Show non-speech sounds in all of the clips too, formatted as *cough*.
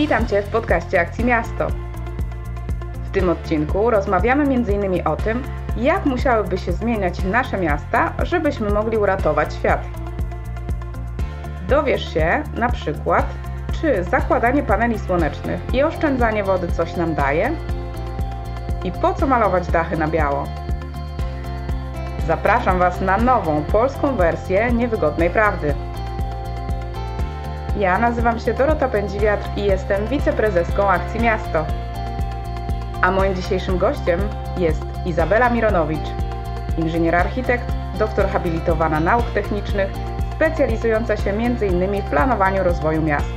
Witam Cię w podcaście Akcji Miasto. W tym odcinku rozmawiamy m.in. o tym, jak musiałyby się zmieniać nasze miasta, żebyśmy mogli uratować świat. Dowiesz się na przykład, czy zakładanie paneli słonecznych i oszczędzanie wody coś nam daje? I po co malować dachy na biało? Zapraszam Was na nową polską wersję Niewygodnej Prawdy. Ja nazywam się Dorota Pędziwiatr i jestem wiceprezeską Akcji Miasto. A moim dzisiejszym gościem jest Izabela Mironowicz, inżynier architekt, doktor habilitowana nauk technicznych, specjalizująca się m.in. w planowaniu rozwoju miast.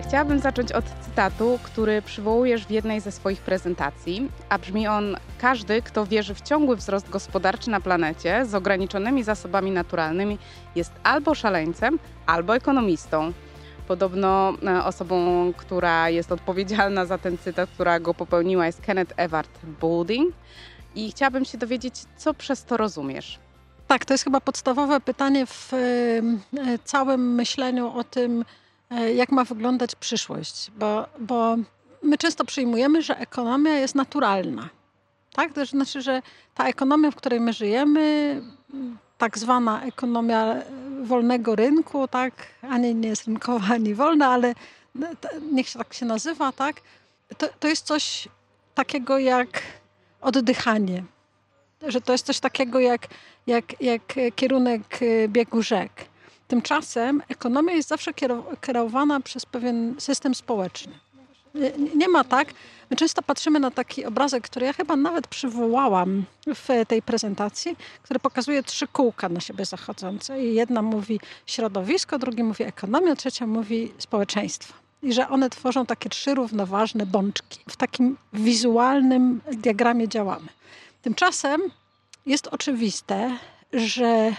Chciałabym zacząć od cytatu, który przywołujesz w jednej ze swoich prezentacji, a brzmi on: Każdy, kto wierzy w ciągły wzrost gospodarczy na planecie z ograniczonymi zasobami naturalnymi, jest albo szaleńcem, albo ekonomistą. Podobno e, osobą, która jest odpowiedzialna za ten cytat, która go popełniła, jest Kenneth Evart Boulding. I chciałabym się dowiedzieć, co przez to rozumiesz. Tak, to jest chyba podstawowe pytanie w e, całym myśleniu o tym, jak ma wyglądać przyszłość, bo, bo my często przyjmujemy, że ekonomia jest naturalna. Tak? To znaczy, że ta ekonomia, w której my żyjemy, tak zwana ekonomia wolnego rynku, tak? ani nie jest rynkowa, *laughs* ani wolna, ale niech się tak się nazywa, tak? To, to jest coś takiego jak oddychanie. Że to jest coś takiego jak, jak, jak kierunek biegu rzek. Tymczasem ekonomia jest zawsze kierowana przez pewien system społeczny. Nie ma tak. My często patrzymy na taki obrazek, który ja chyba nawet przywołałam w tej prezentacji, który pokazuje trzy kółka na siebie zachodzące. I jedna mówi środowisko, drugi mówi ekonomia, trzecia mówi społeczeństwo. I że one tworzą takie trzy równoważne bączki. W takim wizualnym diagramie działamy. Tymczasem jest oczywiste, że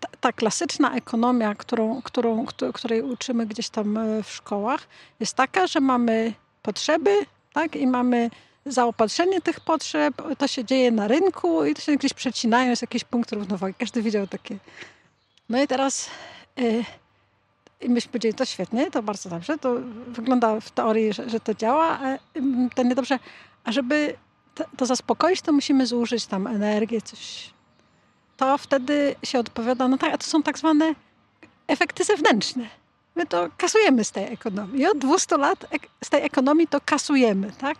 ta, ta, klasyczna ekonomia, którą, którą, której uczymy gdzieś tam e, w szkołach, jest taka, że mamy potrzeby tak, i mamy zaopatrzenie tych potrzeb, to się dzieje na rynku i to się gdzieś przecinają, jest jakiś punkt równowagi. Każdy widział takie. No i teraz yy, myśmy powiedzieli, to świetnie, to bardzo dobrze, to wygląda w teorii, że, że to działa, a to niedobrze. A żeby to, to zaspokoić, to musimy zużyć tam energię, coś to wtedy się odpowiada, no tak, a to są tak zwane efekty zewnętrzne. My to kasujemy z tej ekonomii. Od 200 lat z tej ekonomii to kasujemy, tak?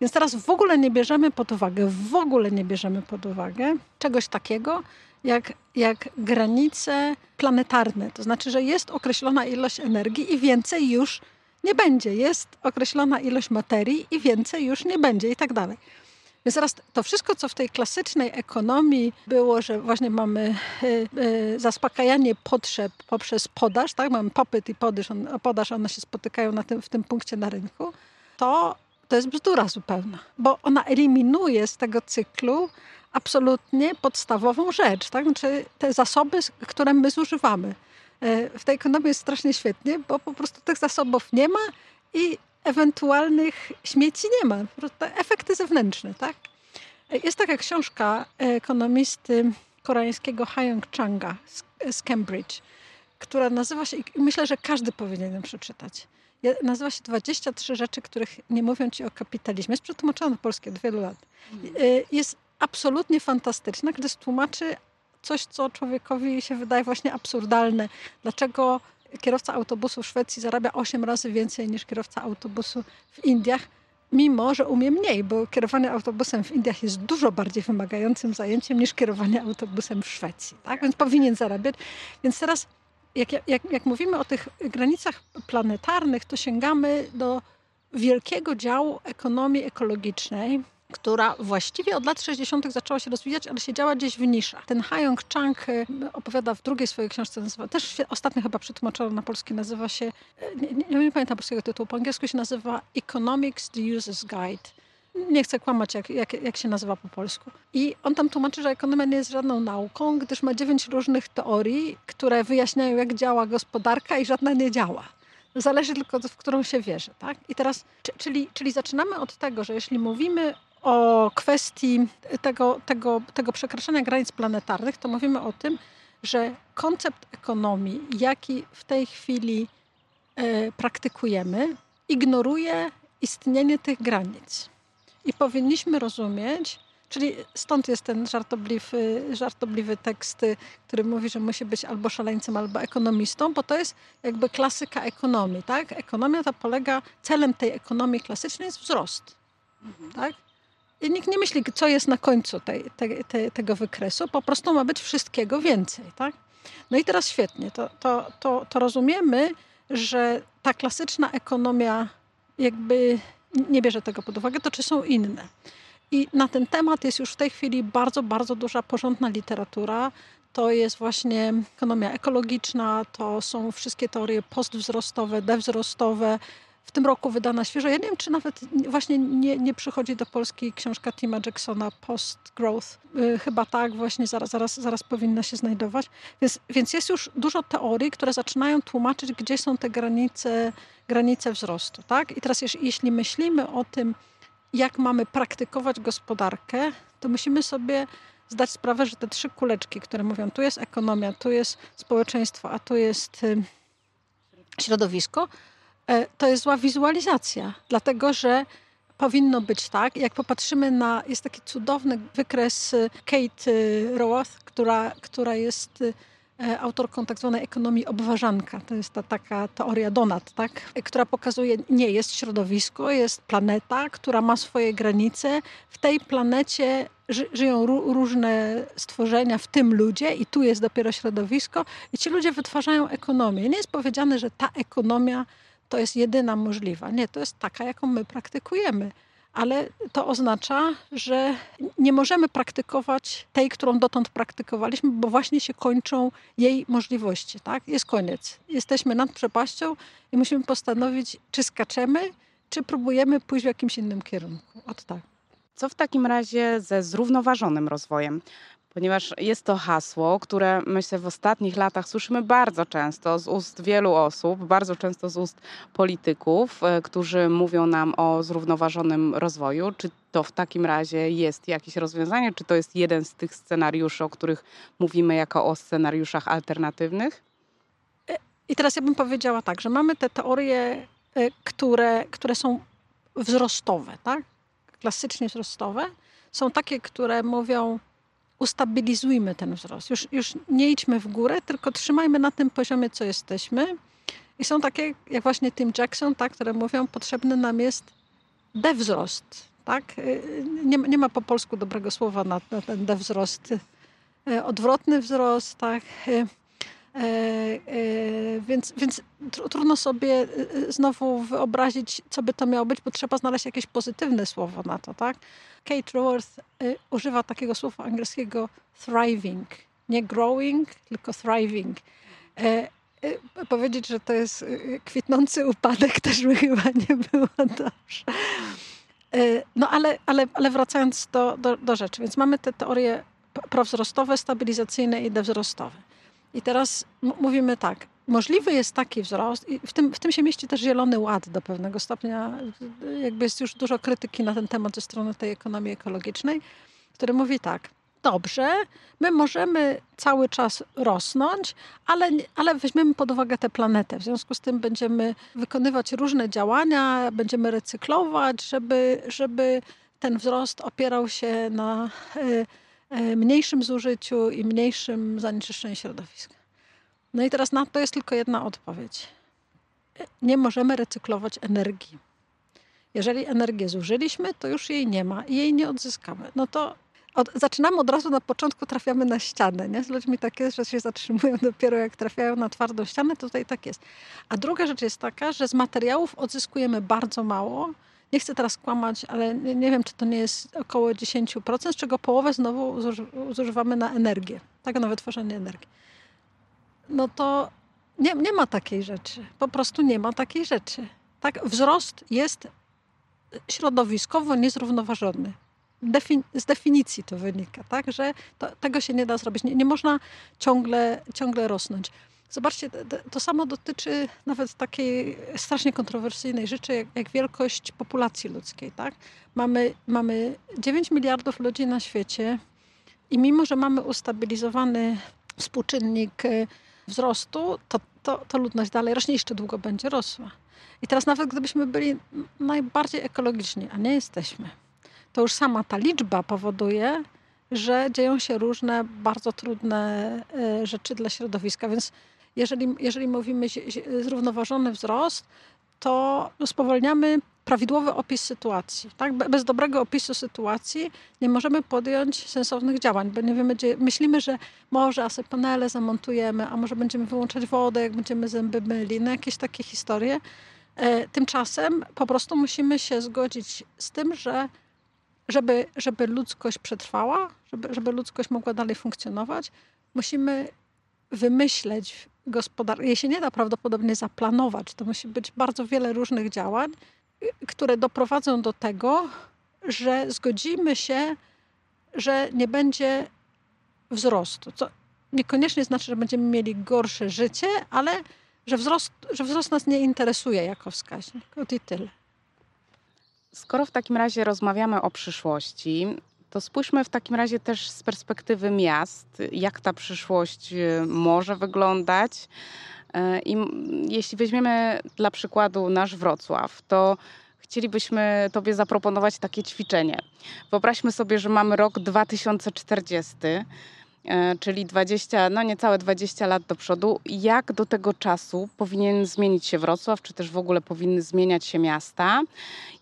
Więc teraz w ogóle nie bierzemy pod uwagę, w ogóle nie bierzemy pod uwagę czegoś takiego, jak, jak granice planetarne. To znaczy, że jest określona ilość energii i więcej już nie będzie. Jest określona ilość materii i więcej już nie będzie i tak dalej. Więc teraz to wszystko, co w tej klasycznej ekonomii było, że właśnie mamy y, y, zaspokajanie potrzeb poprzez podaż, tak? Mamy popyt i podaż, on, podaż one się spotykają na tym, w tym punkcie na rynku, to, to jest bzdura zupełna, bo ona eliminuje z tego cyklu absolutnie podstawową rzecz, tak? Znaczy te zasoby, które my zużywamy. Y, w tej ekonomii jest strasznie świetnie, bo po prostu tych zasobów nie ma i ewentualnych śmieci nie ma. Efekty zewnętrzne, tak? Jest taka książka ekonomisty koreańskiego Hyung Changa z, Cambridge, która nazywa się, i myślę, że każdy powinien ją przeczytać. Nazywa się 23 rzeczy, których nie mówią ci o kapitalizmie. Jest przetłumaczona na polskie od wielu lat. Y, jest absolutnie fantastyczna, gdyż tłumaczy coś, co człowiekowi się wydaje właśnie absurdalne. Dlaczego kierowca autobusu w Szwecji zarabia 8 razy więcej niż kierowca autobusu w Indiach, mimo że umie mniej, bo kierowanie autobusem w Indiach jest dużo bardziej wymagającym zajęciem niż kierowanie autobusem w Szwecji. Tak? Więc powinien zarabiać. Więc teraz, jak, jak, jak mówimy o tych granicach planetarnych, to sięgamy do wielkiego działu ekonomii ekologicznej, która właściwie od lat 60. zaczęła się rozwijać, ale siedziała gdzieś w niszach. Ten Hayong Chang e, opowiada w drugiej swojej książce, nazywa, też ostatnio chyba przetłumaczono na polski, nazywa się, nie, nie, nie pamiętam polskiego tytułu, po angielsku się nazywa Economics the User's Guide nie chcę kłamać, jak, jak, jak się nazywa po polsku. I on tam tłumaczy, że ekonomia nie jest żadną nauką, gdyż ma dziewięć różnych teorii, które wyjaśniają, jak działa gospodarka i żadna nie działa. Zależy tylko, w którą się wierzy. Tak? I teraz, czyli, czyli zaczynamy od tego, że jeśli mówimy o kwestii tego, tego, tego przekraczania granic planetarnych, to mówimy o tym, że koncept ekonomii, jaki w tej chwili e, praktykujemy, ignoruje istnienie tych granic. I powinniśmy rozumieć, czyli stąd jest ten żartobliwy, żartobliwy tekst, który mówi, że musi być albo szaleńcem, albo ekonomistą, bo to jest jakby klasyka ekonomii. Tak? Ekonomia ta polega, celem tej ekonomii klasycznej jest wzrost. Mhm. Tak? Nikt nie myśli, co jest na końcu tej, te, te, tego wykresu, po prostu ma być wszystkiego więcej. Tak? No i teraz świetnie, to, to, to, to rozumiemy, że ta klasyczna ekonomia jakby nie bierze tego pod uwagę, to czy są inne. I na ten temat jest już w tej chwili bardzo, bardzo duża porządna literatura. To jest właśnie ekonomia ekologiczna, to są wszystkie teorie postwzrostowe, dewzrostowe, w tym roku wydana świeżo. Ja nie wiem, czy nawet właśnie nie, nie przychodzi do Polski książka Tima Jacksona Post Growth. Yy, chyba tak, właśnie zaraz, zaraz, zaraz powinna się znajdować. Więc, więc jest już dużo teorii, które zaczynają tłumaczyć, gdzie są te granice, granice wzrostu. Tak? I teraz jeśli myślimy o tym, jak mamy praktykować gospodarkę, to musimy sobie zdać sprawę, że te trzy kuleczki, które mówią, tu jest ekonomia, tu jest społeczeństwo, a tu jest y, środowisko, to jest zła wizualizacja, dlatego że powinno być tak. Jak popatrzymy na, jest taki cudowny wykres e, Kate e, Roth, która, która jest autorką tak zwanej ekonomii obważanka. To jest ta taka teoria Donat, tak? która pokazuje, nie, jest środowisko, jest planeta, która ma swoje granice. W tej planecie ży, żyją różne stworzenia, w tym ludzie i tu jest dopiero środowisko i ci ludzie wytwarzają ekonomię. Nie jest powiedziane, że ta ekonomia to jest jedyna możliwa. Nie, to jest taka, jaką my praktykujemy. Ale to oznacza, że nie możemy praktykować tej, którą dotąd praktykowaliśmy, bo właśnie się kończą jej możliwości. Tak? Jest koniec. Jesteśmy nad przepaścią i musimy postanowić, czy skaczemy, czy próbujemy pójść w jakimś innym kierunku. Od tak. Co w takim razie ze zrównoważonym rozwojem? Ponieważ jest to hasło, które myślę w ostatnich latach słyszymy bardzo często z ust wielu osób, bardzo często z ust polityków, e, którzy mówią nam o zrównoważonym rozwoju. Czy to w takim razie jest jakieś rozwiązanie, czy to jest jeden z tych scenariuszy, o których mówimy jako o scenariuszach alternatywnych? E, I teraz ja bym powiedziała tak, że mamy te teorie, e, które, które są wzrostowe, tak? klasycznie wzrostowe. Są takie, które mówią, ustabilizujmy ten wzrost. Już, już nie idźmy w górę, tylko trzymajmy na tym poziomie, co jesteśmy. I są takie, jak właśnie Tim Jackson, tak, które mówią, potrzebny nam jest dewzrost. Tak? Nie, nie ma po polsku dobrego słowa na, na ten dewzrost. E, odwrotny wzrost, tak? E, e, więc, więc trudno sobie znowu wyobrazić, co by to miało być, bo trzeba znaleźć jakieś pozytywne słowo na to, tak? Kate Raworth używa takiego słowa angielskiego thriving. Nie growing, tylko thriving. E, e, powiedzieć, że to jest kwitnący upadek *laughs* też by chyba nie było dobrze. E, no ale, ale, ale wracając do, do, do rzeczy, więc mamy te teorie prowzrostowe, stabilizacyjne i dewzrostowe. I teraz mówimy tak, możliwy jest taki wzrost i w tym, w tym się mieści też Zielony Ład do pewnego stopnia. Jakby jest już dużo krytyki na ten temat ze strony tej ekonomii ekologicznej, który mówi tak, dobrze, my możemy cały czas rosnąć, ale, ale weźmiemy pod uwagę tę planetę. W związku z tym będziemy wykonywać różne działania, będziemy recyklować, żeby, żeby ten wzrost opierał się na y, y, mniejszym zużyciu i mniejszym zanieczyszczeniu środowiska. No i teraz na to jest tylko jedna odpowiedź. Nie możemy recyklować energii. Jeżeli energię zużyliśmy, to już jej nie ma i jej nie odzyskamy. No to od, zaczynamy od razu na początku, trafiamy na ścianę. Nie? Z ludźmi tak jest, że się zatrzymują *laughs* dopiero jak trafiają na twardą ścianę, tutaj tak jest. A druga rzecz jest taka, że z materiałów odzyskujemy bardzo mało. Nie chcę teraz kłamać, ale nie, nie wiem, czy to nie jest około 10%, z czego połowę znowu zużywamy na energię, tak na wytworzenie energii no to nie, nie ma takiej rzeczy. Po prostu nie ma takiej rzeczy. Tak, wzrost jest środowiskowo niezrównoważony. Defin z definicji to wynika, tak, że to, tego się nie da zrobić. Nie, nie można ciągle, ciągle rosnąć. Zobaczcie, to, samo dotyczy nawet takiej strasznie kontrowersyjnej rzeczy, jak, jak, wielkość populacji ludzkiej. Tak? Mamy, mamy 9 miliardów ludzi na świecie i mimo, że mamy ustabilizowany współczynnik wzrostu, to, to, to ludność dalej rośnie jeszcze długo będzie rosła. I teraz nawet gdybyśmy byli najbardziej ekologiczni, a nie jesteśmy, to już sama ta liczba powoduje, że dzieją się różne bardzo trudne e, rzeczy dla środowiska. Więc jeżeli, jeżeli mówimy zrównoważony wzrost, to spowolniamy prawidłowy opis sytuacji. Tak? Bez dobrego opisu sytuacji nie możemy podjąć sensownych działań, bo nie wiemy, gdzie myślimy, że może asy panele zamontujemy, a może będziemy wyłączać wodę, jak będziemy zęby myli, no jakieś takie historie. E, tymczasem po prostu musimy się zgodzić z tym, że żeby, żeby ludzkość przetrwała, żeby, żeby ludzkość mogła dalej funkcjonować, musimy wymyśleć gospodarkę. Jej się nie da prawdopodobnie zaplanować. To musi być bardzo wiele różnych działań, które doprowadzą do tego, że zgodzimy się, że nie będzie wzrostu. Co niekoniecznie znaczy, że będziemy mieli gorsze życie, ale że wzrost, że wzrost nas nie interesuje jako wskaźnik. I tyle. Skoro w takim razie rozmawiamy o przyszłości, to spójrzmy w takim razie też z perspektywy miast, jak ta przyszłość y, może wyglądać. Y, I jeśli weźmiemy dla przykładu nasz Wrocław, to chcielibyśmy Tobie zaproponować takie ćwiczenie. Wyobraźmy sobie, że mamy rok 2040 E, czyli 20, no niecałe 20 lat do przodu. Jak do tego czasu powinien zmienić się Wrocław, czy też w ogóle powinny zmieniać się miasta?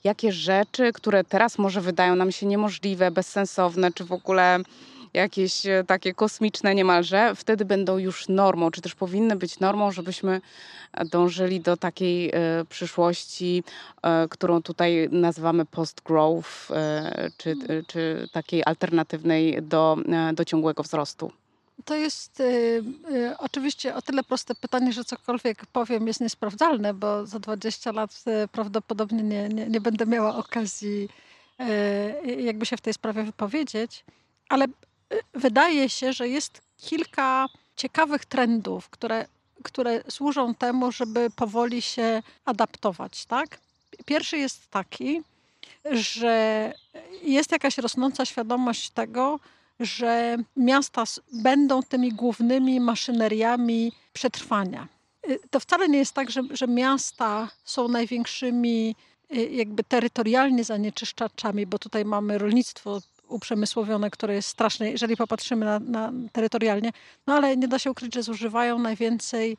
Jakie rzeczy, które teraz może wydają nam się niemożliwe, bezsensowne, czy w ogóle jakieś e, takie kosmiczne niemalże, wtedy będą już normą, czy też powinny być normą, żebyśmy dążyli do takiej e, przyszłości, e, którą tutaj nazywamy post-growth, czy, czy takiej alternatywnej do, do ciągłego wzrostu. To jest y, y, oczywiście o tyle proste pytanie, że cokolwiek powiem jest niesprawdzalne, bo za 20 lat y, prawdopodobnie nie, nie, nie będę miała okazji jakby się w tej sprawie wypowiedzieć, ale wydaje się, że jest kilka ciekawych trendów, które, które służą temu, żeby powoli się adaptować. Tak? Pierwszy jest taki, że jest jakaś rosnąca świadomość tego, że miasta będą tymi głównymi maszyneriami przetrwania. Y, to wcale nie jest tak, że, że miasta są największymi y, jakby terytorialnie zanieczyszczaczami, bo tutaj mamy rolnictwo uprzemysłowione, które jest straszne, jeżeli popatrzymy na, na terytorialnie, no ale nie da się ukryć, że zużywają najwięcej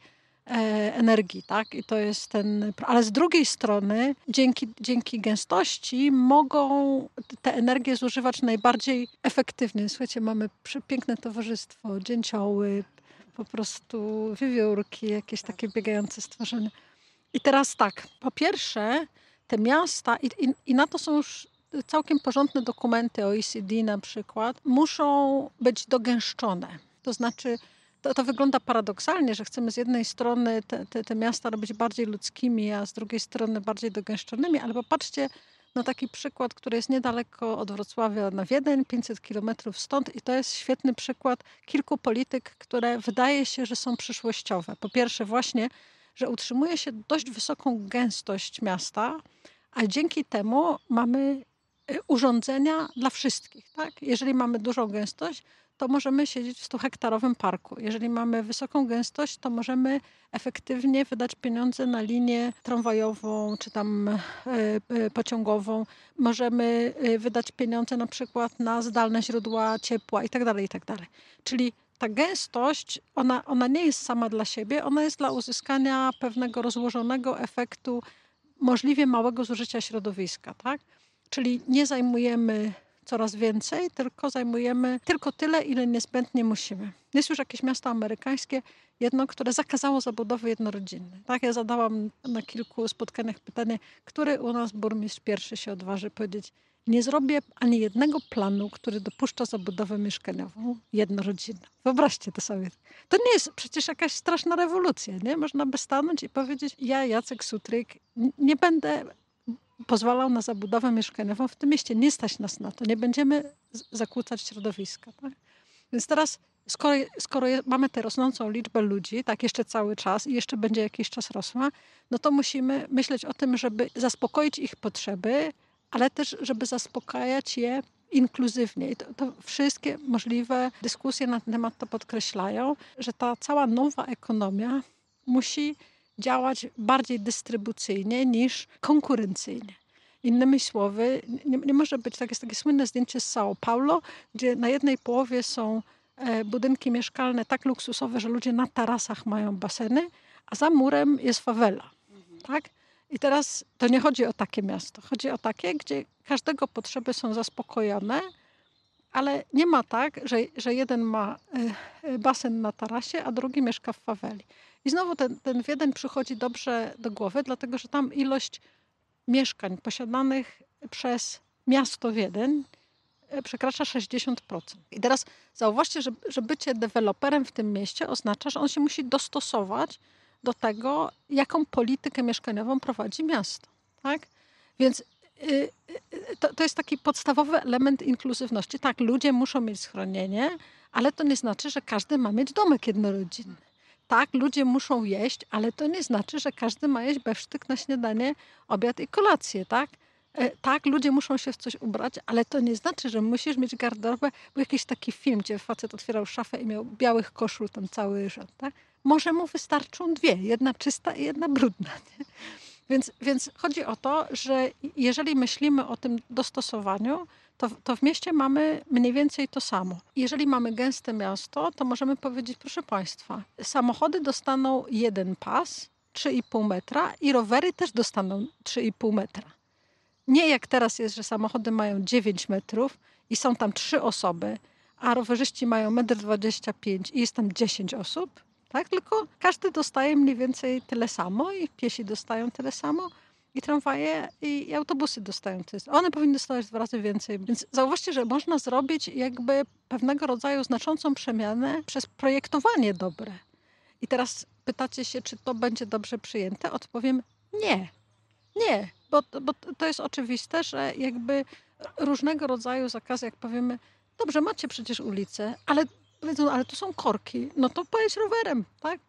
e, energii, tak? I to jest ten. Ale z drugiej strony, dzięki, dzięki gęstości, mogą te energie zużywać najbardziej efektywnie. Słuchajcie, mamy piękne towarzystwo, dzięcioły, po prostu wiewiórki, jakieś takie biegające stworzenia. I teraz tak, po pierwsze, te miasta, i, i, i na to są już całkiem porządne dokumenty OECD na przykład muszą być dogęszczone. To znaczy, to, to wygląda paradoksalnie, że chcemy z jednej strony te, te, te miasta robić bardziej ludzkimi, a z drugiej strony bardziej dogęszczonymi, ale popatrzcie na taki przykład, który jest niedaleko od Wrocławia na Wiedeń, 500 kilometrów stąd i to jest świetny przykład kilku polityk, które wydaje się, że są przyszłościowe. Po pierwsze właśnie, że utrzymuje się dość wysoką gęstość miasta, a dzięki temu mamy urządzenia dla wszystkich. Tak? Jeżeli mamy dużą gęstość, to możemy siedzieć w 100-hektarowym parku. Jeżeli mamy wysoką gęstość, to możemy efektywnie wydać pieniądze na linię tramwajową czy tam y, y, pociągową. Możemy wydać pieniądze na przykład na zdalne źródła ciepła itd. Tak itd. Tak Czyli ta gęstość, ona, ona nie jest sama dla siebie, ona jest dla uzyskania pewnego rozłożonego efektu możliwie małego zużycia środowiska. Tak? Czyli nie zajmujemy coraz więcej, tylko zajmujemy tylko tyle, ile niezbędnie musimy. Jest już jakieś miasto amerykańskie, jedno, które zakazało zabudowy jednorodzinnej. Tak, ja zadałam na kilku spotkaniach pytanie, który u nas burmistrz pierwszy się odważy powiedzieć, nie zrobię ani jednego planu, który dopuszcza zabudowę mieszkaniową jednorodzinną. Wyobraźcie to sobie. To nie jest przecież jakaś straszna rewolucja, nie? Można by stanąć i powiedzieć, ja, Jacek Sutryk, nie będę pozwalał na zabudowę mieszkaniową w tym mieście. Nie stać nas na to. Nie będziemy zakłócać środowiska. Tak? Więc teraz, skoro, skoro mamy tę rosnącą liczbę ludzi, tak jeszcze cały czas i jeszcze będzie jakiś czas rosła, no to musimy myśleć o tym, żeby zaspokoić ich potrzeby, ale też, żeby zaspokajać je inkluzywnie. I to, to, wszystkie możliwe dyskusje na ten temat to podkreślają, że ta cała nowa ekonomia musi działać bardziej dystrybucyjnie niż konkurencyjnie. Innymi słowy, nie, nie, może być tak, jest takie słynne zdjęcie z São Paulo, gdzie na jednej połowie są e, budynki mieszkalne tak luksusowe, że ludzie na tarasach mają baseny, a za murem jest fawela. Tak? I teraz to nie chodzi o takie miasto. Chodzi o takie, gdzie każdego potrzeby są zaspokojone, ale nie ma tak, że, że jeden ma e, e, basen na tarasie, a drugi mieszka w faweli. I znowu ten, ten Wiedeń przychodzi dobrze do głowy, dlatego że tam ilość mieszkań posiadanych przez miasto Wiedeń e, przekracza 60%. I teraz zauważcie, że, że bycie deweloperem w tym mieście oznacza, że on się musi dostosować do tego, jaką politykę mieszkaniową prowadzi miasto. Tak? Więc y, y, to, to jest taki podstawowy element inkluzywności. Tak, ludzie muszą mieć schronienie, ale to nie znaczy, że każdy ma mieć domek jednorodzinny. Tak, ludzie muszą jeść, ale to nie znaczy, że każdy ma jeść besztyk na śniadanie, obiad i kolację, tak? E, tak, ludzie muszą się w coś ubrać, ale to nie znaczy, że musisz mieć garderobę. Był jakiś taki film, gdzie facet otwierał szafę i miał białych koszul tam cały rząd, tak? Może mu wystarczą dwie, jedna czysta i jedna brudna. Nie? Więc, więc chodzi o to, że jeżeli myślimy o tym dostosowaniu, to, to w mieście mamy mniej więcej to samo. Jeżeli mamy gęste miasto, to możemy powiedzieć, proszę Państwa, samochody dostaną jeden pas, 3,5 metra i rowery też dostaną 3,5 metra. Nie jak teraz jest, że samochody mają 9 metrów i są tam trzy osoby, a rowerzyści mają 1,25 m i jest tam 10 osób, tak? Tylko każdy dostaje mniej więcej tyle samo i piesi dostają tyle samo i tramwaje i, autobusy dostają tyle. One powinny dostawać dwa razy więcej. Więc zauważcie, że można zrobić jakby pewnego rodzaju znaczącą przemianę przez projektowanie dobre. I teraz pytacie się, czy to będzie dobrze przyjęte? Odpowiem nie. Nie, bo, bo to jest oczywiste, że jakby różnego rodzaju zakazy, jak powiemy, dobrze, macie przecież ulicę, ale powiedzą, ale tu są korki, no to pojedź rowerem, tak?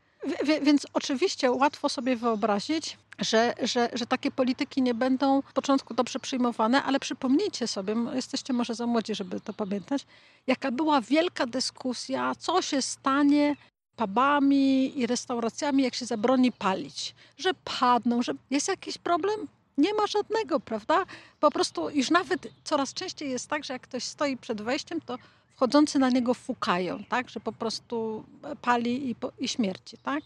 Więc oczywiście łatwo sobie wyobrazić, że, że, że takie polityki nie będą w początku dobrze przyjmowane, ale przypomnijcie sobie, jesteście może za młodzi, żeby to pamiętać, jaka była wielka dyskusja, co się stanie pubami i restauracjami, jak się zabroni palić. Że padną, że jest jakiś problem? Nie ma żadnego, prawda? Po prostu już nawet coraz częściej jest tak, że jak ktoś stoi przed wejściem, to wchodzący na niego fukają, tak? Że po prostu pali i, i śmierci, tak?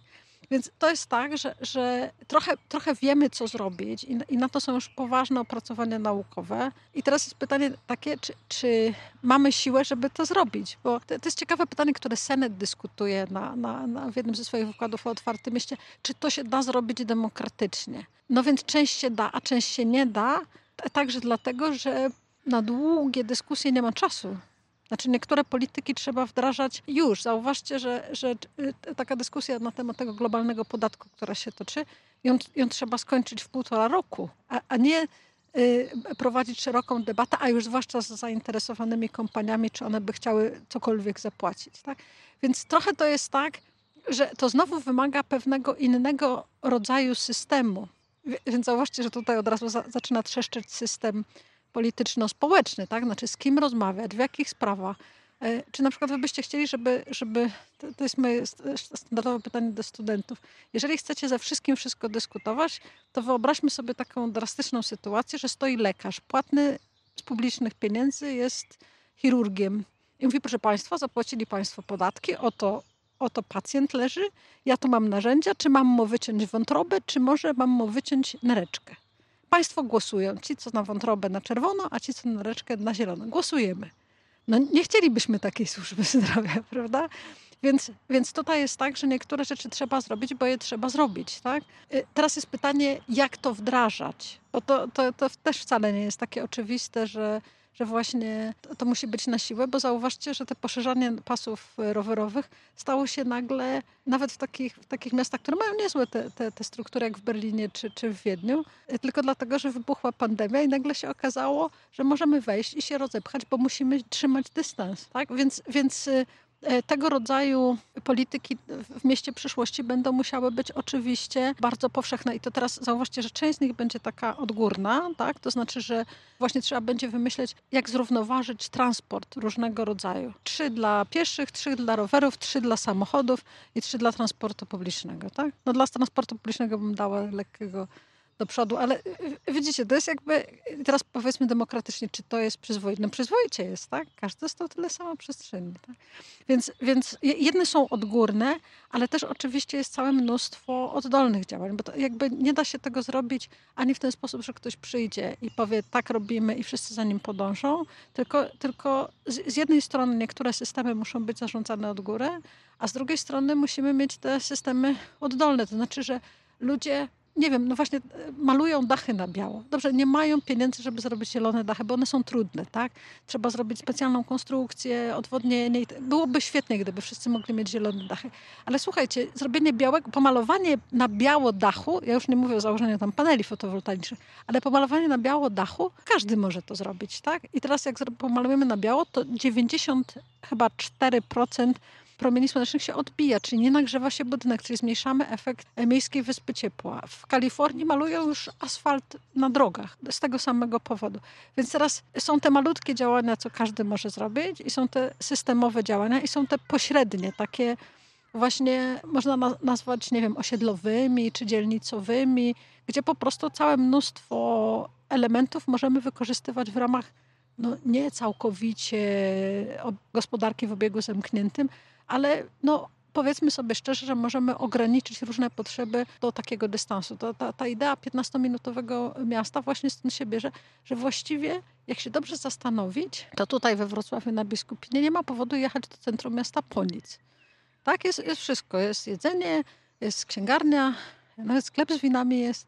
Więc to jest tak, że, że trochę, trochę wiemy, co zrobić, i, i, na to są już poważne opracowania naukowe. I teraz jest pytanie takie, czy, czy mamy siłę, żeby to zrobić? Bo to, to jest ciekawe pytanie, które Senet dyskutuje na, na, na, w jednym ze swoich wykładów o otwartym mieście, czy to się da zrobić demokratycznie. No więc część się da, a część się nie da, także dlatego, że na długie dyskusje nie ma czasu. Znaczy niektóre polityki trzeba wdrażać już. Zauważcie, że, że y, taka dyskusja na temat tego globalnego podatku, która się toczy, ją, ją trzeba skończyć w półtora roku, a, a nie y, prowadzić szeroką debatę, a już zwłaszcza z zainteresowanymi kompaniami, czy one by chciały cokolwiek zapłacić. Tak? Więc trochę to jest tak, że to znowu wymaga pewnego innego rodzaju systemu. Więc zauważcie, że tutaj od razu za, zaczyna trzeszczeć system polityczno-społeczny, tak? Znaczy z kim rozmawiać, w jakich sprawach. E, czy na przykład wy byście chcieli, żeby, żeby to jest moje standardowe pytanie do studentów, jeżeli chcecie ze wszystkim wszystko dyskutować, to wyobraźmy sobie taką drastyczną sytuację, że stoi lekarz płatny z publicznych pieniędzy, jest chirurgiem i mówi, proszę Państwa, zapłacili Państwo podatki, oto, oto pacjent leży, ja tu mam narzędzia, czy mam mu wyciąć wątrobę, czy może mam mu wyciąć nereczkę. Państwo głosują. Ci, co na wątrobę na czerwono, a ci, co na reczkę na zielono. Głosujemy. No nie chcielibyśmy takiej służby *laughs* zdrowia, prawda? Więc, więc tutaj jest tak, że niektóre rzeczy trzeba zrobić, bo je trzeba zrobić. Tak? Y, teraz jest pytanie, jak to wdrażać? Bo to, to, to też wcale nie jest takie oczywiste, że że właśnie to, musi być na siłę, bo zauważcie, że te poszerzanie pasów rowerowych stało się nagle, nawet w takich, w takich miastach, które mają niezłe te, te, te struktury jak w Berlinie czy, czy w Wiedniu, tylko dlatego, że wybuchła pandemia i nagle się okazało, że możemy wejść i się rozepchać, bo musimy trzymać dystans. Tak? Więc, więc y, tego rodzaju polityki w mieście przyszłości będą musiały być oczywiście bardzo powszechne. I to teraz zauważcie, że część z nich będzie taka odgórna, tak? to znaczy, że właśnie trzeba będzie wymyśleć, jak zrównoważyć transport różnego rodzaju. Trzy dla pieszych, trzy dla rowerów, trzy dla samochodów i trzy dla transportu publicznego. Tak? No dla transportu publicznego bym dała lekkiego do przodu, ale y, y, widzicie, to jest jakby, teraz powiedzmy demokratycznie, czy to jest przyzwoite? No przyzwoicie jest, tak? Każdy dostał tyle samo przestrzeni. Tak? Więc, więc jedne są odgórne, ale też oczywiście jest całe mnóstwo oddolnych działań, bo jakby nie da się tego zrobić ani w ten sposób, że ktoś przyjdzie i powie tak robimy i wszyscy za nim podążą, tylko, tylko z, z jednej strony niektóre systemy muszą być zarządzane od góry, a z drugiej strony musimy mieć te systemy oddolne, to znaczy, że ludzie nie wiem, no właśnie e, malują dachy na biało. Dobrze, nie mają pieniędzy, żeby zrobić zielone dachy, bo one są trudne, tak? Trzeba zrobić specjalną konstrukcję, odwodnienie. Byłoby świetnie, gdyby wszyscy mogli mieć zielone dachy. Ale słuchajcie, zrobienie białego, pomalowanie na biało dachu, ja już nie mówię o założeniu tam paneli fotowoltaicznych, ale pomalowanie na biało dachu, każdy może to zrobić, tak? I teraz jak pomalujemy na biało, to 90 chyba 4% promieni słonecznych się odbija, czyli nie nagrzewa się budynek, czyli zmniejszamy efekt miejskiej wyspy ciepła. W Kalifornii malują już asfalt na drogach z tego samego powodu. Więc teraz są te malutkie działania, co każdy może zrobić i są te systemowe działania i są te pośrednie, takie właśnie można nazwać, nie wiem, osiedlowymi czy dzielnicowymi, gdzie po prostu całe mnóstwo elementów możemy wykorzystywać w ramach no, nie całkowicie gospodarki w obiegu zamkniętym, ale no, powiedzmy sobie szczerze, że możemy ograniczyć różne potrzeby do takiego dystansu. To, ta, ta idea 15-minutowego miasta właśnie stąd się bierze, że właściwie jak się dobrze zastanowić, to tutaj we Wrocławiu na Biskupinie nie ma powodu jechać do centrum miasta po nic. Tak, jest, jest wszystko. Jest jedzenie, jest księgarnia, nawet sklep z winami jest,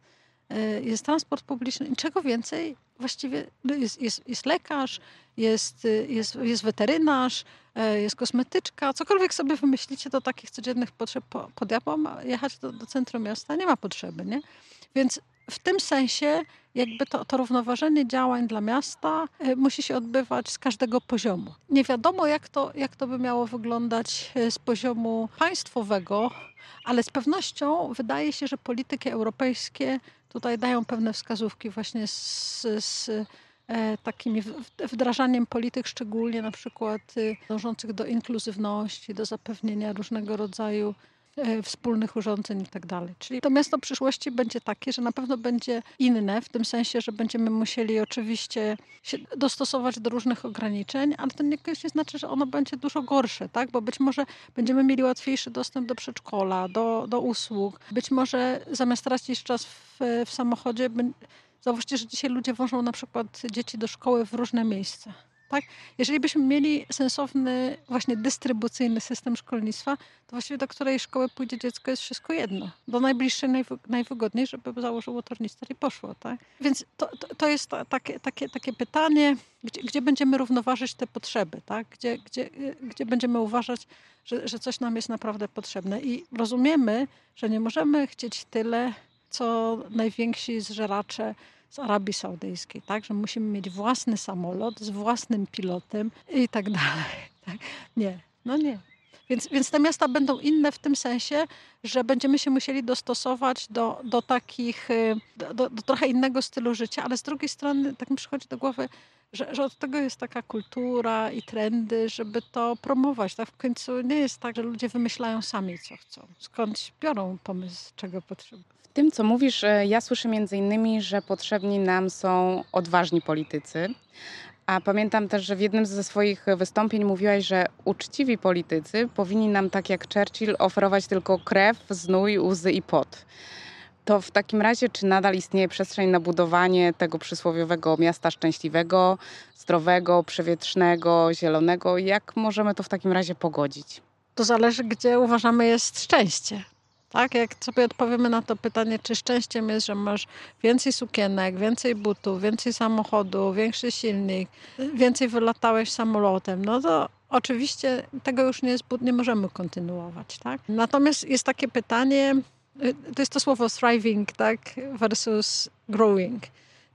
e, jest transport publiczny. Niczego więcej właściwie no jest, jest, jest lekarz, jest, jest, jest weterynarz, e, jest kosmetyczka, cokolwiek sobie wymyślicie do takich codziennych potrzeb pod diabłom, jechać do, do centrum miasta nie ma potrzeby, nie? Więc w tym sensie jakby to, to równoważenie działań dla miasta e, musi się odbywać z każdego poziomu. Nie wiadomo, jak to, jak to by miało wyglądać e, z poziomu państwowego, ale z pewnością wydaje się, że polityki europejskie tutaj dają pewne wskazówki właśnie z, z e, takimi wdrażaniem polityk, szczególnie na przykład y, dążących do inkluzywności, do zapewnienia różnego rodzaju e, wspólnych urządzeń i tak dalej. Czyli to miasto przyszłości będzie takie, że na pewno będzie inne, w tym sensie, że będziemy musieli oczywiście się dostosować do różnych ograniczeń, ale to niekoniecznie znaczy, że ono będzie dużo gorsze, tak? bo być może będziemy mieli łatwiejszy dostęp do przedszkola, do, do usług. Być może zamiast tracić czas w, w samochodzie, Zauważcie, że dzisiaj ludzie wożą na przykład dzieci do szkoły w różne miejsca. Tak? Jeżeli byśmy mieli sensowny, właśnie dystrybucyjny system szkolnictwa, to właściwie do której szkoły pójdzie dziecko jest wszystko jedno. Do najbliższej najwy, najwygodniej, żeby założyło tornister i poszło. Tak? Więc to, to, to jest takie, takie, takie pytanie, gdzie, gdzie będziemy równoważyć te potrzeby, tak? gdzie, gdzie, gdzie będziemy uważać, że, że coś nam jest naprawdę potrzebne. I rozumiemy, że nie możemy chcieć tyle, co najwięksi zżeracze z Arabii Saudyjskiej, tak? Że musimy mieć własny samolot z własnym pilotem i tak dalej. *laughs* Tak? Nie, no nie. Więc, więc te miasta będą inne w tym sensie, że będziemy się musieli dostosować do, do takich, y, do, do, do trochę innego stylu życia, ale z drugiej strony tak mi przychodzi do głowy, że, że od tego jest taka kultura i trendy, żeby to promować. Tak w końcu nie jest tak, że ludzie wymyślają sami, co chcą. Skąd biorą pomysł, czego potrzebują tym, co mówisz, e, ja słyszę między innymi, że potrzebni nam są odważni politycy. A pamiętam też, że w jednym ze swoich wystąpień mówiłaś, że uczciwi politycy powinni nam, tak jak Churchill, oferować tylko krew, znój, łzy i pot. To w takim razie, czy nadal istnieje przestrzeń na budowanie tego przysłowiowego miasta szczęśliwego, zdrowego, przewietrznego, zielonego? Jak możemy to w takim razie pogodzić? To zależy, gdzie uważamy jest szczęście. Tak, jak sobie odpowiemy na to pytanie, czy szczęściem jest, że masz więcej sukienek, więcej butów, więcej samochodu, większy silnik, więcej wylatałeś samolotem, no to oczywiście tego już nie, jest, nie możemy kontynuować. Tak? Natomiast jest takie pytanie, to jest to słowo thriving tak, versus growing.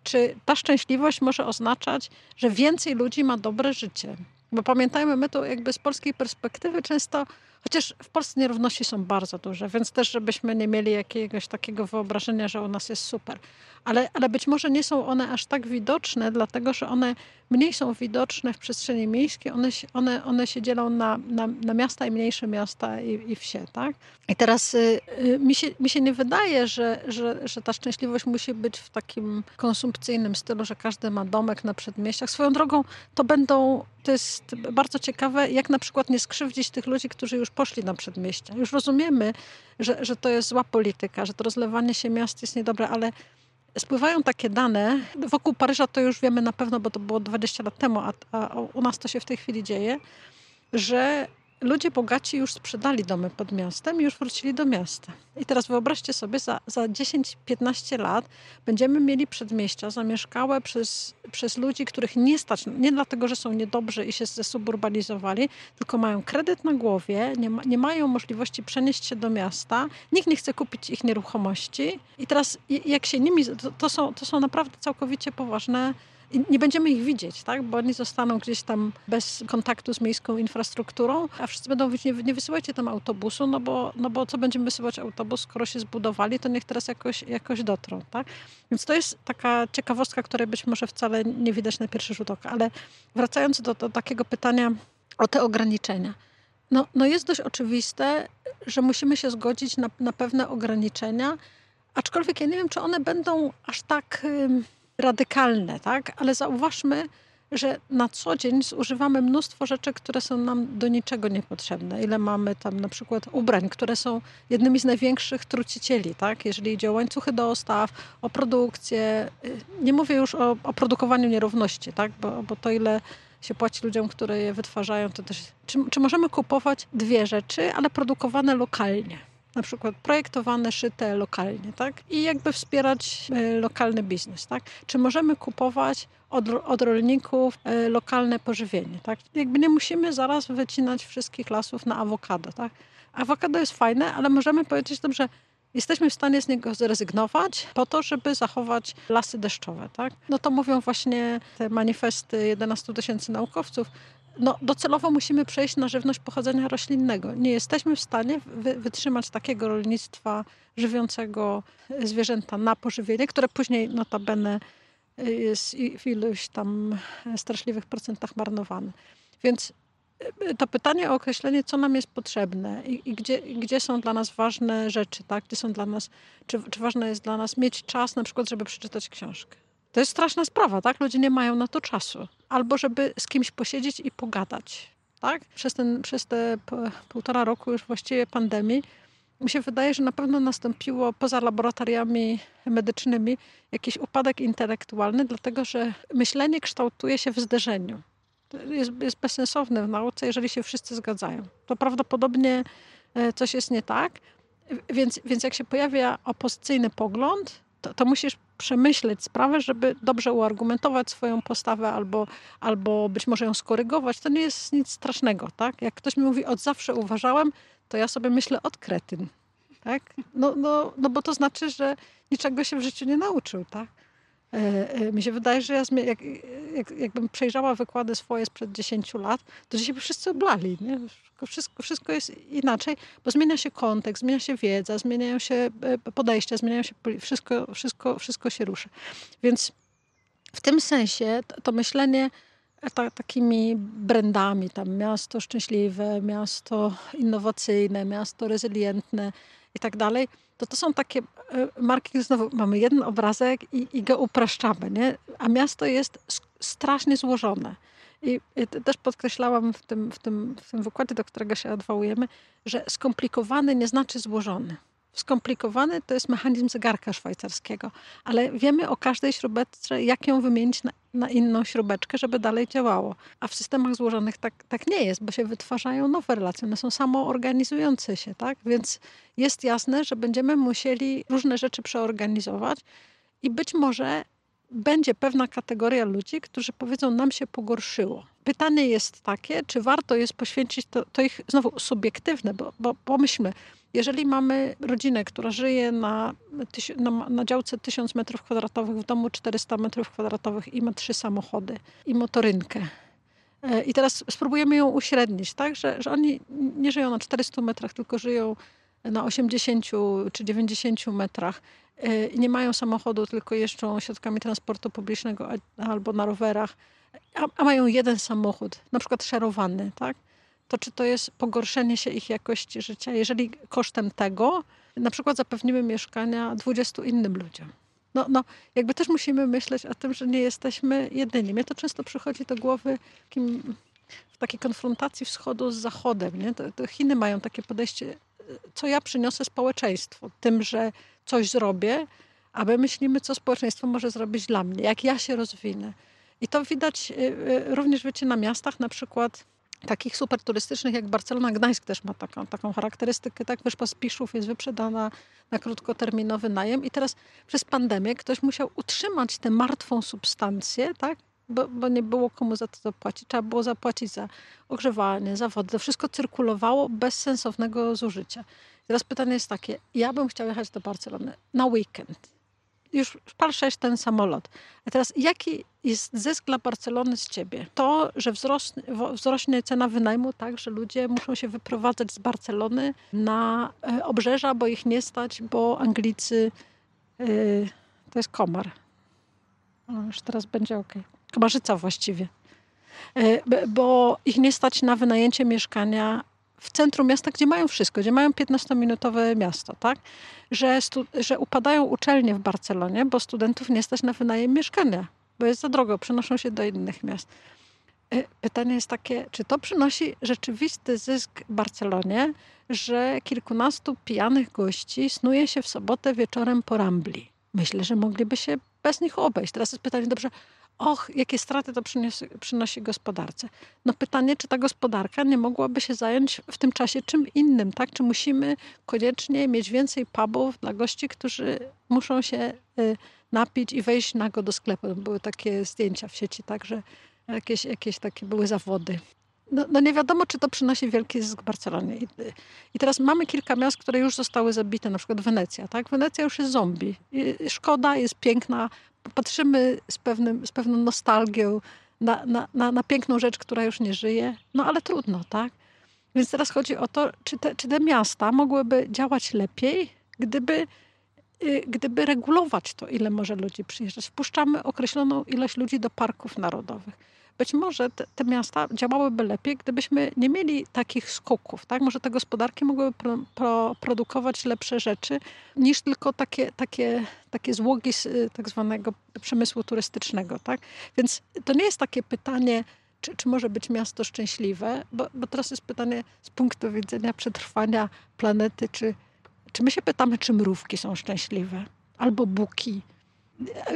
Czy ta szczęśliwość może oznaczać, że więcej ludzi ma dobre życie? Bo pamiętajmy, my to jakby z polskiej perspektywy często Chociaż w Polsce nierówności są bardzo duże, więc też, żebyśmy nie mieli jakiegoś takiego wyobrażenia, że u nas jest super. Ale, ale być może nie są one aż tak widoczne, dlatego że one mniej są widoczne w przestrzeni miejskiej, one, one, one się dzielą na, na, na miasta i mniejsze miasta i, i wsie. Tak? I teraz y, y, mi, się, mi się nie wydaje, że, że, że ta szczęśliwość musi być w takim konsumpcyjnym stylu, że każdy ma domek na przedmieściach. Swoją drogą to będą, to jest bardzo ciekawe, jak na przykład nie skrzywdzić tych ludzi, którzy już poszli na przedmieścia. Już rozumiemy, że, że to jest zła polityka, że to rozlewanie się miast jest niedobre, ale spływają takie dane. Wokół Paryża to już wiemy na pewno, bo to było 20 lat temu, a, a u nas to się w tej chwili dzieje, że ludzie bogaci już sprzedali domy pod miastem i już wrócili do miasta. I teraz wyobraźcie sobie, za, za 10-15 lat będziemy mieli przedmieścia zamieszkałe przez, przez ludzi, których nie stać, nie dlatego, że są niedobrzy i się zesuburbanizowali, tylko mają kredyt na głowie, nie, ma, nie mają możliwości przenieść się do miasta, nikt nie chce kupić ich nieruchomości. I teraz jak się nimi, to, to są, to są naprawdę całkowicie poważne i nie będziemy ich widzieć, tak? bo oni zostaną gdzieś tam bez kontaktu z miejską infrastrukturą, a wszyscy będą mówić, nie, nie wysyłajcie tam autobusu, no bo, no bo co będziemy wysyłać autobus, skoro się zbudowali, to niech teraz jakoś, jakoś dotrą. Tak? Więc to jest taka ciekawostka, której być może wcale nie widać na pierwszy rzut oka. Ale wracając do, do takiego pytania o te ograniczenia. No, no jest dość oczywiste, że musimy się zgodzić na, na pewne ograniczenia, aczkolwiek ja nie wiem, czy one będą aż tak radykalne, tak? Ale zauważmy, że na co dzień zużywamy mnóstwo rzeczy, które są nam do niczego niepotrzebne. Ile mamy tam na przykład ubrań, które są jednymi z największych trucicieli, tak? jeżeli idzie o łańcuchy dostaw, o produkcję. Nie mówię już o, o produkowaniu nierówności, tak? bo, bo to ile się płaci ludziom, które je wytwarzają, to też... Czy, czy możemy kupować dwie rzeczy, ale produkowane lokalnie? Na przykład projektowane, szyte lokalnie, tak? I jakby wspierać e, lokalny biznes, tak? Czy możemy kupować od, od rolników e, lokalne pożywienie, tak? Jakby nie musimy zaraz wycinać wszystkich lasów na awokado, tak? Awokado jest fajne, ale możemy powiedzieć, że jesteśmy w stanie z niego zrezygnować po to, żeby zachować lasy deszczowe. Tak? No to mówią właśnie te manifesty 11 tysięcy naukowców, no, docelowo musimy przejść na żywność pochodzenia roślinnego. Nie jesteśmy w stanie wy, wytrzymać takiego rolnictwa żywiącego zwierzęta na pożywienie, które później notabene jest w iluś tam straszliwych procentach marnowane. Więc e, to pytanie o określenie, co nam jest potrzebne i, i gdzie, gdzie są dla nas ważne rzeczy, tak? gdzie są dla nas, czy, czy ważne jest dla nas mieć czas na przykład, żeby przeczytać książkę. To jest straszna sprawa, tak? Ludzie nie mają na to czasu. Albo żeby z kimś posiedzieć i pogadać, tak? Przez, ten, przez te półtora roku już właściwie pandemii mi się wydaje, że na pewno nastąpiło poza laboratoriami medycznymi jakiś upadek intelektualny, dlatego że myślenie kształtuje się w zderzeniu. Jest, jest bezsensowne w nauce, jeżeli się wszyscy zgadzają. To prawdopodobnie e, coś jest nie tak. Więc, więc jak się pojawia opozycyjny pogląd, to, to musisz przemyśleć sprawę, żeby dobrze uargumentować swoją postawę albo, albo być może ją skorygować. To nie jest nic strasznego, tak? Jak ktoś mi mówi, od zawsze uważałem, to ja sobie myślę, od kretyn, tak? No, no, no bo to znaczy, że niczego się w życiu nie nauczył, tak? E, e, mi się wydaje, że ja jak, jak, jakbym przejrzała wykłady swoje sprzed 10 lat, to dzisiaj by wszyscy oblali. Nie? Wszystko, wszystko jest inaczej, bo zmienia się kontekst, zmienia się wiedza, zmieniają się e, podejścia, zmieniają się, wszystko, wszystko, wszystko się ruszy. Więc w tym sensie to, to myślenie ta, takimi brandami, tam miasto szczęśliwe, miasto innowacyjne, miasto rezylientne i tak dalej, to to są takie e, marki, gdzie znowu mamy jeden obrazek i, i go upraszczamy, nie? a miasto jest strasznie złożone. I, też podkreślałam w tym, w, tym, w tym wykładzie, do którego się odwołujemy, że skomplikowany nie znaczy złożony. Skomplikowany to jest mechanizm zegarka szwajcarskiego, ale wiemy o każdej śrubeczce, jak ją wymienić na, na, inną śrubeczkę, żeby dalej działało. A w systemach złożonych tak, tak nie jest, bo się wytwarzają nowe relacje, one są samoorganizujące się, tak? Więc jest jasne, że będziemy musieli różne rzeczy przeorganizować i być może będzie pewna kategoria ludzi, którzy powiedzą, nam się pogorszyło. Pytanie jest takie, czy warto jest poświęcić to, to ich znowu subiektywne, bo, bo pomyślmy, jeżeli mamy rodzinę, która żyje na, na, na działce 1000 metrów kwadratowych, w domu 400 metrów kwadratowych i ma trzy samochody i motorynkę, E, I teraz spróbujemy ją uśrednić, tak? Że, że oni nie żyją na 400 metrach, tylko żyją na 80 czy 90 metrach. E, nie mają samochodu, tylko jeżdżą środkami transportu publicznego albo na rowerach, a, mają jeden samochód, na przykład szerowany, tak? To czy to jest pogorszenie się ich jakości życia, jeżeli kosztem tego na przykład zapewnimy mieszkania 20 innym ludziom? No, no, jakby też musimy myśleć o tym, że nie jesteśmy jedyni. Mnie to często przychodzi do głowy w takiej konfrontacji wschodu z zachodem. Nie? To, to Chiny mają takie podejście, co ja przyniosę społeczeństwu, tym, że coś zrobię, a my myślimy, co społeczeństwo może zrobić dla mnie, jak ja się rozwinę. I to widać y, y, również, wiecie, na miastach, na przykład takich super turystycznych jak Barcelona, Gdańsk też ma taką, taką charakterystykę, tak? Wyspa Spiszów jest wyprzedana na krótkoterminowy najem i teraz przez pandemię ktoś musiał utrzymać tę martwą substancję, tak? Bo, bo, nie było komu za to zapłacić. Trzeba było zapłacić za ogrzewanie, za wodę. To wszystko cyrkulowało bez sensownego zużycia. Teraz pytanie jest takie, ja bym chciała jechać do Barcelony na weekend już pal 6 ten samolot. A teraz jaki jest zysk dla Barcelony z ciebie? To, że wzrośnie, wzrośnie cena wynajmu tak, że ludzie muszą się wyprowadzać z Barcelony na e, obrzeża, bo ich nie stać, bo Anglicy yy, to jest komar. O, już teraz będzie ok. Komarzyca właściwie. Yy, bo ich nie stać na wynajęcie mieszkania w centrum miasta, gdzie mają wszystko, gdzie mają 15-minutowe miasto, tak? Że, że upadają uczelnie w Barcelonie, bo studentów nie stać na wynajem mieszkania, bo jest za drogo, przenoszą się do innych miast. E, pytanie jest takie, czy to przynosi rzeczywisty zysk Barcelonie, że kilkunastu pijanych gości snuje się w sobotę wieczorem po Rambli? Myślę, że mogliby się bez nich obejść. Teraz jest pytanie, dobrze, och, jakie straty to przynosi, przynosi gospodarce. No pytanie, czy ta gospodarka nie mogłaby się zająć w tym czasie czym innym, tak? Czy musimy koniecznie mieć więcej pubów dla gości, którzy muszą się y, napić i wejść nago do sklepu. Były takie zdjęcia w sieci, tak, że jakieś, jakieś takie były zawody. No, no, nie wiadomo, czy to przynosi wielki zysk Barcelonie. I, I, teraz mamy kilka miast, które już zostały zabite, na przykład Wenecja. Tak? Wenecja już jest zombie. I szkoda, jest piękna, patrzymy z, pewnym, z pewną nostalgią na, na, na, na, piękną rzecz, która już nie żyje, no ale trudno, tak? Więc teraz chodzi o to, czy te, czy te miasta mogłyby działać lepiej, gdyby, y, gdyby regulować to, ile może ludzi przyjeżdżać. Wpuszczamy określoną ilość ludzi do parków narodowych być może te, te, miasta działałyby lepiej, gdybyśmy nie mieli takich skoków. Tak? Może te gospodarki mogłyby pro, pro, produkować lepsze rzeczy niż tylko takie, takie, takie złogi z y, tak zwanego przemysłu turystycznego. Tak? Więc to nie jest takie pytanie, czy, czy może być miasto szczęśliwe, bo, bo teraz jest pytanie z punktu widzenia przetrwania planety, czy, czy my się pytamy, czy mrówki są szczęśliwe, albo buki.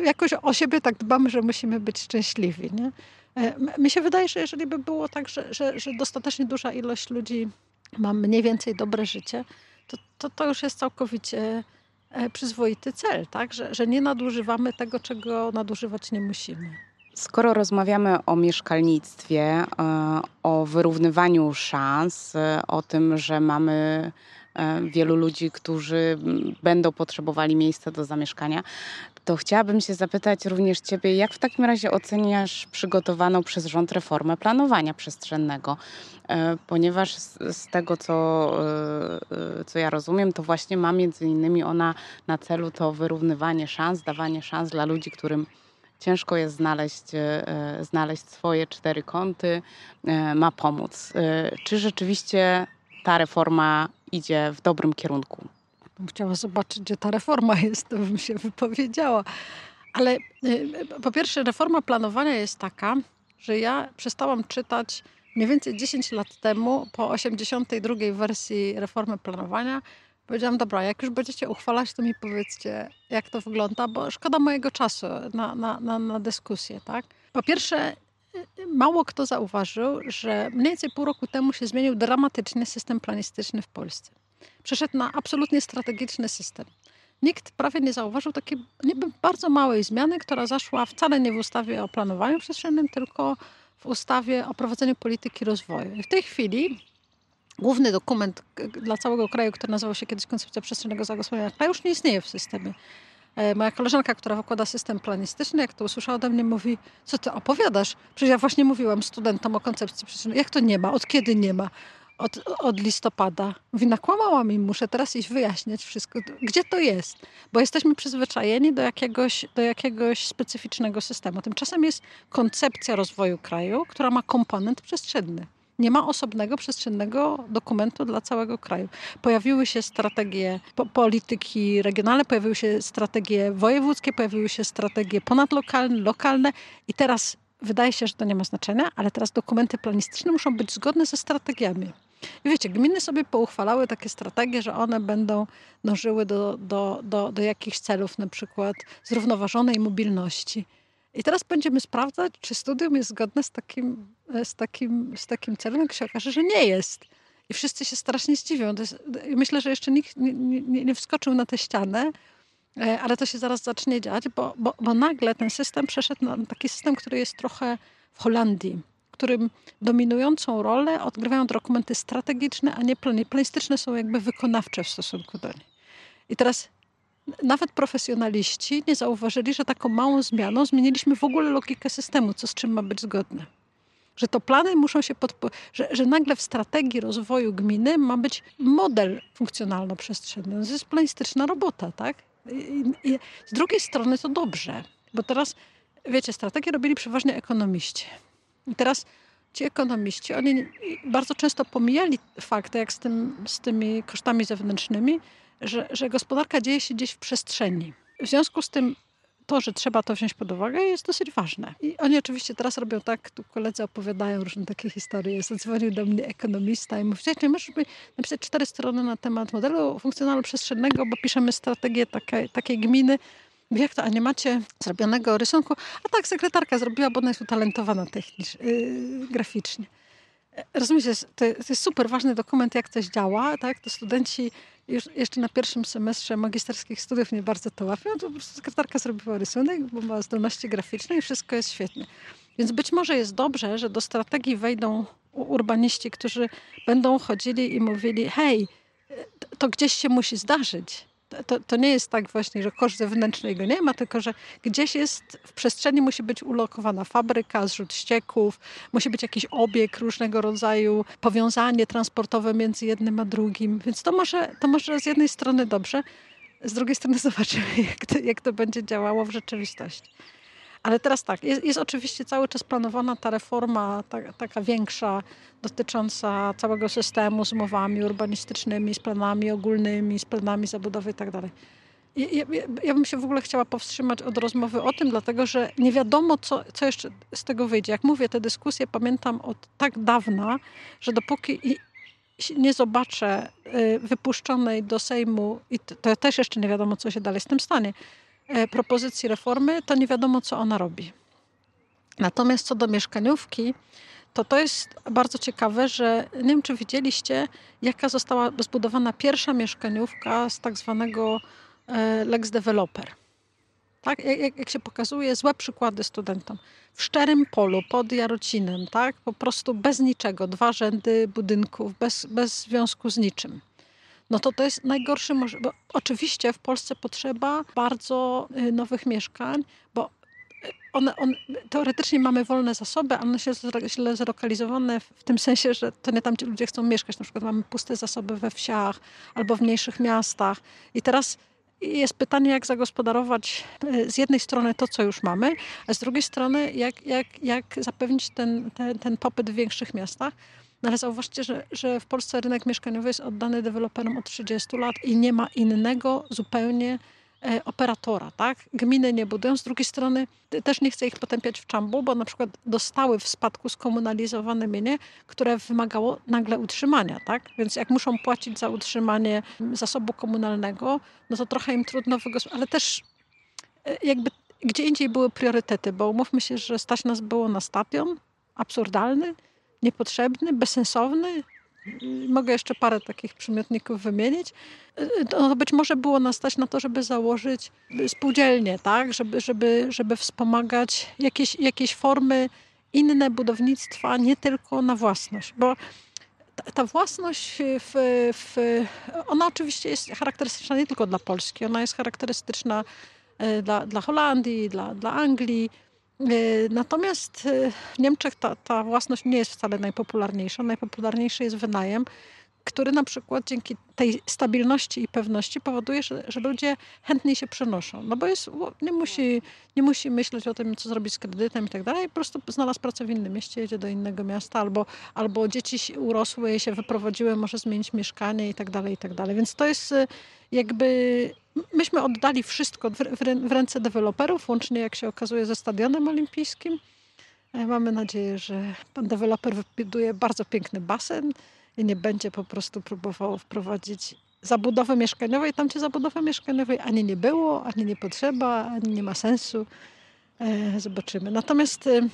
Jakoś o siebie tak dbamy, że musimy być szczęśliwi. Nie? E, mi się wydaje, że jeżeli by było tak, że, że, że dostatecznie duża ilość ludzi ma mniej więcej dobre życie, to, to, to już jest całkowicie e, przyzwoity cel, tak? Że, że nie nadużywamy tego, czego nadużywać nie musimy. Skoro rozmawiamy o mieszkalnictwie, e, o wyrównywaniu szans, o tym, że mamy wielu ludzi, którzy będą potrzebowali miejsca do zamieszkania, to chciałabym się zapytać również Ciebie, jak w takim razie oceniasz przygotowaną przez rząd reformę planowania przestrzennego? E, ponieważ z, tego, co, e, e, co ja rozumiem, to właśnie ma między innymi ona na celu to wyrównywanie szans, dawanie szans dla ludzi, którym ciężko jest znaleźć, znaleźć swoje cztery kąty, ma pomóc. Czy rzeczywiście ta reforma idzie w dobrym kierunku? Bym chciała zobaczyć, gdzie ta reforma *laughs* jest, to bym się wypowiedziała. Ale y, po pierwsze, reforma planowania jest taka, że ja przestałam czytać mniej więcej 10 lat temu, po 82 wersji reformy planowania. Powiedziałam, dobra, jak już będziecie uchwalać, to mi powiedzcie, jak to wygląda, bo szkoda mojego czasu na, na, na, na dyskusję. Tak? Po pierwsze, y, mało kto zauważył, że mniej więcej pół roku temu się zmienił dramatycznie system planistyczny w Polsce przeszedł na absolutnie strategiczny system. Nikt prawie nie zauważył takiej bardzo małej zmiany, która zaszła wcale nie w ustawie o planowaniu przestrzennym, tylko w ustawie o prowadzeniu polityki rozwoju. I w tej chwili główny dokument dla całego kraju, który nazywał się kiedyś Koncepcja Przestrzennego Zagospodarowania już nie istnieje w systemie E, moja koleżanka, która wykłada system planistyczny, jak to usłyszała ode mnie, mówi, co ty opowiadasz? Przecież ja właśnie mówiłam studentom o koncepcji przyczyny. Jak to nie ma? Od kiedy nie ma? Od, od listopada. Mówi, nakłamałam im, muszę teraz iść wyjaśniać wszystko. Gdzie to jest? Bo jesteśmy przyzwyczajeni do jakiegoś, do jakiegoś specyficznego systemu. Tymczasem jest koncepcja rozwoju kraju, która ma komponent przestrzenny. Nie ma osobnego przestrzennego dokumentu dla całego kraju. Pojawiły się strategie polityki regionalne, pojawiły się strategie wojewódzkie, pojawiły się strategie ponadlokalne, lokalne i teraz wydaje się, że to nie ma znaczenia, ale teraz dokumenty planistyczne muszą być zgodne ze strategiami. I wiecie, gminy sobie pouchwalały takie strategie, że one będą dążyły do, do, do, do jakichś celów, na przykład zrównoważonej mobilności. I teraz będziemy sprawdzać, czy studium jest zgodne z takim, z takim, z takim celem, jak się okaże, że nie jest. I wszyscy się strasznie zdziwią. Jest, myślę, że jeszcze nikt nie, nie, nie, wskoczył na tę ścianę, ale to się zaraz zacznie dziać, bo, bo, bo nagle ten system przeszedł na taki system, który jest trochę w Holandii, którym dominującą rolę odgrywają dokumenty strategiczne, a nie planistyczne są jakby wykonawcze w stosunku do nich. I teraz nawet profesjonaliści nie zauważyli, że taką małą zmianą zmieniliśmy w ogóle logikę systemu, co z czym ma być zgodne. Że to plany muszą się podpo- że, że nagle w strategii rozwoju gminy ma być model funkcjonalno-przestrzenny. To jest planistyczna robota, tak? I, I, z drugiej strony to dobrze, bo teraz, wiecie, strategię robili przeważnie ekonomiści. I teraz ci ekonomiści, oni bardzo często pomijali fakty, jak z, tym, z tymi kosztami zewnętrznymi, że, że gospodarka dzieje się gdzieś w przestrzeni. W związku z tym to, że trzeba to wziąć pod uwagę, jest dosyć ważne. I oni oczywiście teraz robią tak, tu koledzy opowiadają różne takie historie. Zadzwonił do mnie ekonomista i mówi, nie możesz napisać cztery strony na temat modelu funkcjonalno-przestrzennego, bo piszemy strategię takiej, takiej gminy. Jak to, a nie macie zrobionego rysunku? A tak, sekretarka zrobiła, bo ona jest utalentowana yy, graficznie. Rozumiecie, to, jest super ważny dokument, jak coś działa, tak? To studenci już jeszcze na pierwszym semestrze magisterskich studiów nie bardzo to łapią, to po prostu sekretarka zrobiła rysunek, bo ma zdolności graficzne i wszystko jest świetnie. Więc być może jest dobrze, że do strategii wejdą urbaniści, którzy będą chodzili i mówili: hej, to gdzieś się musi zdarzyć to, to nie jest tak właśnie, że koszt zewnętrzny go nie ma, tylko że gdzieś jest w przestrzeni musi być ulokowana fabryka, zrzut ścieków, musi być jakiś obieg różnego rodzaju, powiązanie transportowe między jednym a drugim. Więc to może, to może z jednej strony dobrze, z drugiej strony *laughs* zobaczymy, jak to, jak to będzie działało w rzeczywistości. Ale teraz tak, jest, jest, oczywiście cały czas planowana ta reforma, ta, taka większa, dotycząca całego systemu z umowami urbanistycznymi, z planami ogólnymi, z planami zabudowy itd. Tak ja, ja, ja bym się w ogóle chciała powstrzymać od rozmowy o tym, dlatego że nie wiadomo, co, co jeszcze z tego wyjdzie. Jak mówię, te dyskusje pamiętam od tak dawna, że dopóki nie zobaczę y, wypuszczonej do Sejmu, i to też jeszcze nie wiadomo, co się dalej z tym stanie, propozycji reformy, to nie wiadomo, co ona robi. Natomiast co do mieszkaniówki, to to jest bardzo ciekawe, że nie wiem, czy widzieliście, jaka została zbudowana pierwsza mieszkaniówka z tak zwanego e, Lex Developer. Tak? Jak, jak, się pokazuje, złe przykłady studentom. W szczerym polu, pod Jarocinem, tak? po prostu bez niczego, dwa rzędy budynków, bez, bez związku z niczym no to to jest najgorszy bo oczywiście w Polsce potrzeba bardzo y, nowych mieszkań, bo y, one, teoretycznie mamy wolne zasoby, ale one się źle zlokalizowane w tym sensie, że to nie tam ci ludzie chcą mieszkać. Na przykład mamy puste zasoby we wsiach albo w mniejszych miastach. I teraz jest pytanie, jak zagospodarować y, z jednej strony to, co już mamy, a z drugiej strony, jak, jak, jak zapewnić ten, ten, ten popyt w większych miastach. No ale zauważcie, że, że w Polsce rynek mieszkaniowy jest oddany deweloperom od 30 lat i nie ma innego zupełnie e, operatora, tak? Gminy nie budują. Z drugiej strony też nie chcę ich potępiać w czambu, bo na przykład dostały w spadku skomunalizowane mienie, które wymagało nagle utrzymania, tak? Więc jak muszą płacić za utrzymanie zasobu komunalnego, no to trochę im trudno wygospodarować, ale też e, jakby gdzie indziej były priorytety, bo umówmy się, że stać nas było na stadion absurdalny, niepotrzebny, bezsensowny. Mogę jeszcze parę takich przymiotników wymienić. To być może było nas stać na to, żeby założyć spółdzielnie, tak? żeby, żeby, żeby wspomagać jakieś, jakieś formy inne budownictwa, nie tylko na własność. Bo ta, własność, w, w, ona oczywiście jest charakterystyczna nie tylko dla Polski, ona jest charakterystyczna dla, dla Holandii, dla, dla Anglii. Natomiast w Niemczech ta, ta własność nie jest wcale najpopularniejsza. Najpopularniejszy jest wynajem który na przykład dzięki tej stabilności i pewności powoduje, że, że ludzie chętniej się przenoszą. No bo jest, nie, musi, nie musi myśleć o tym, co zrobić z kredytem i tak dalej. Po prostu znalazł pracę w innym mieście, jedzie do innego miasta, albo, albo dzieci urosły, się wyprowadziły, może zmienić mieszkanie i tak dalej, i tak dalej. Więc to jest y, jakby... Myśmy oddali wszystko w, w, ręce deweloperów, łącznie jak się okazuje ze stadionem olimpijskim. E, mamy nadzieję, że pan deweloper wybuduje bardzo piękny basen, i nie będzie po prostu próbowało wprowadzić zabudowy mieszkaniowej tam, gdzie zabudowy mieszkaniowej ani nie było, ani nie potrzeba, ani nie ma sensu. E, zobaczymy. Natomiast e,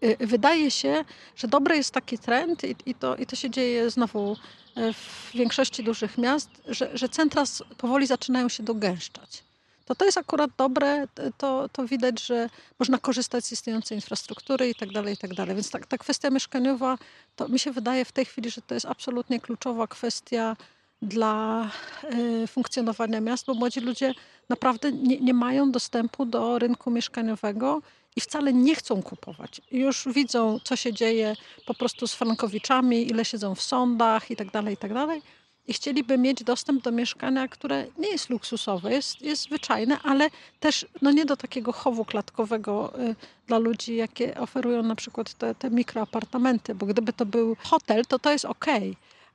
e, wydaje się, że dobry jest taki trend i, i, to, i to się dzieje znowu w większości dużych miast, że, że centra powoli zaczynają się dogęszczać to to jest akurat dobre, to, to widać, że można korzystać z istniejącej infrastruktury i tak dalej, i tak dalej. Więc ta, ta kwestia mieszkaniowa, to mi się wydaje w tej chwili, że to jest absolutnie kluczowa kwestia dla y, funkcjonowania miast, bo młodzi ludzie naprawdę nie, nie mają dostępu do rynku mieszkaniowego i wcale nie chcą kupować. Już widzą, co się dzieje po prostu z frankowiczami, ile siedzą w sądach i tak dalej, i tak dalej i chcieliby mieć dostęp do mieszkania, które nie jest luksusowe, jest, jest zwyczajne, ale też no nie do takiego chowu klatkowego y, dla ludzi, jakie oferują na przykład te, te mikroapartamenty, bo gdyby to był hotel, to to jest ok.